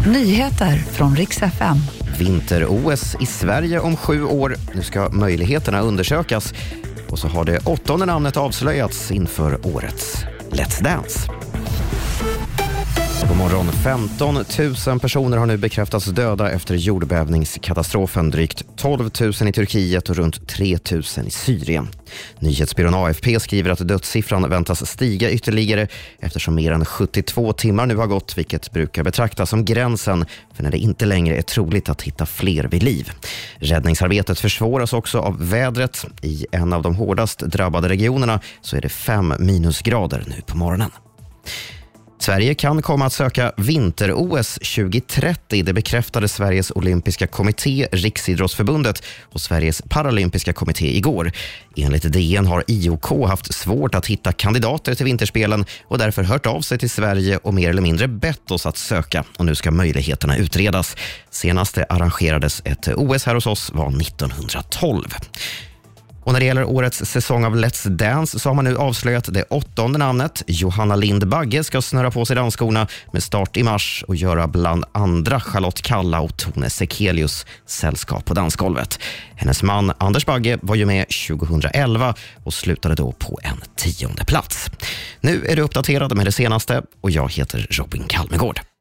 Nyheter från riks FM. Vinter-OS i Sverige om sju år. Nu ska möjligheterna undersökas. Och så har det åttonde namnet avslöjats inför årets Let's Dance. Alltså, god morgon. 15 000 personer har nu bekräftats döda efter jordbävningskatastrofen. Drygt 12 000 i Turkiet och runt 3 000 i Syrien. Nyhetsbyrån AFP skriver att dödssiffran väntas stiga ytterligare eftersom mer än 72 timmar nu har gått, vilket brukar betraktas som gränsen för när det inte längre är troligt att hitta fler vid liv. Räddningsarbetet försvåras också av vädret. I en av de hårdast drabbade regionerna så är det fem minusgrader nu på morgonen. Sverige kan komma att söka vinter-OS 2030. Det bekräftade Sveriges olympiska kommitté, Riksidrottsförbundet och Sveriges paralympiska kommitté igår. Enligt DN har IOK haft svårt att hitta kandidater till vinterspelen och därför hört av sig till Sverige och mer eller mindre bett oss att söka. Och nu ska möjligheterna utredas. Senast det arrangerades ett OS här hos oss var 1912. Och när det gäller årets säsong av Let's Dance så har man nu avslöjat det åttonde namnet. Johanna Lind Bagge ska snöra på sig dansskorna med start i mars och göra bland andra Charlotte Kalla och Tone Sekelius sällskap på dansgolvet. Hennes man Anders Bagge var ju med 2011 och slutade då på en tionde plats. Nu är du uppdaterad med det senaste och jag heter Robin Kalmegård.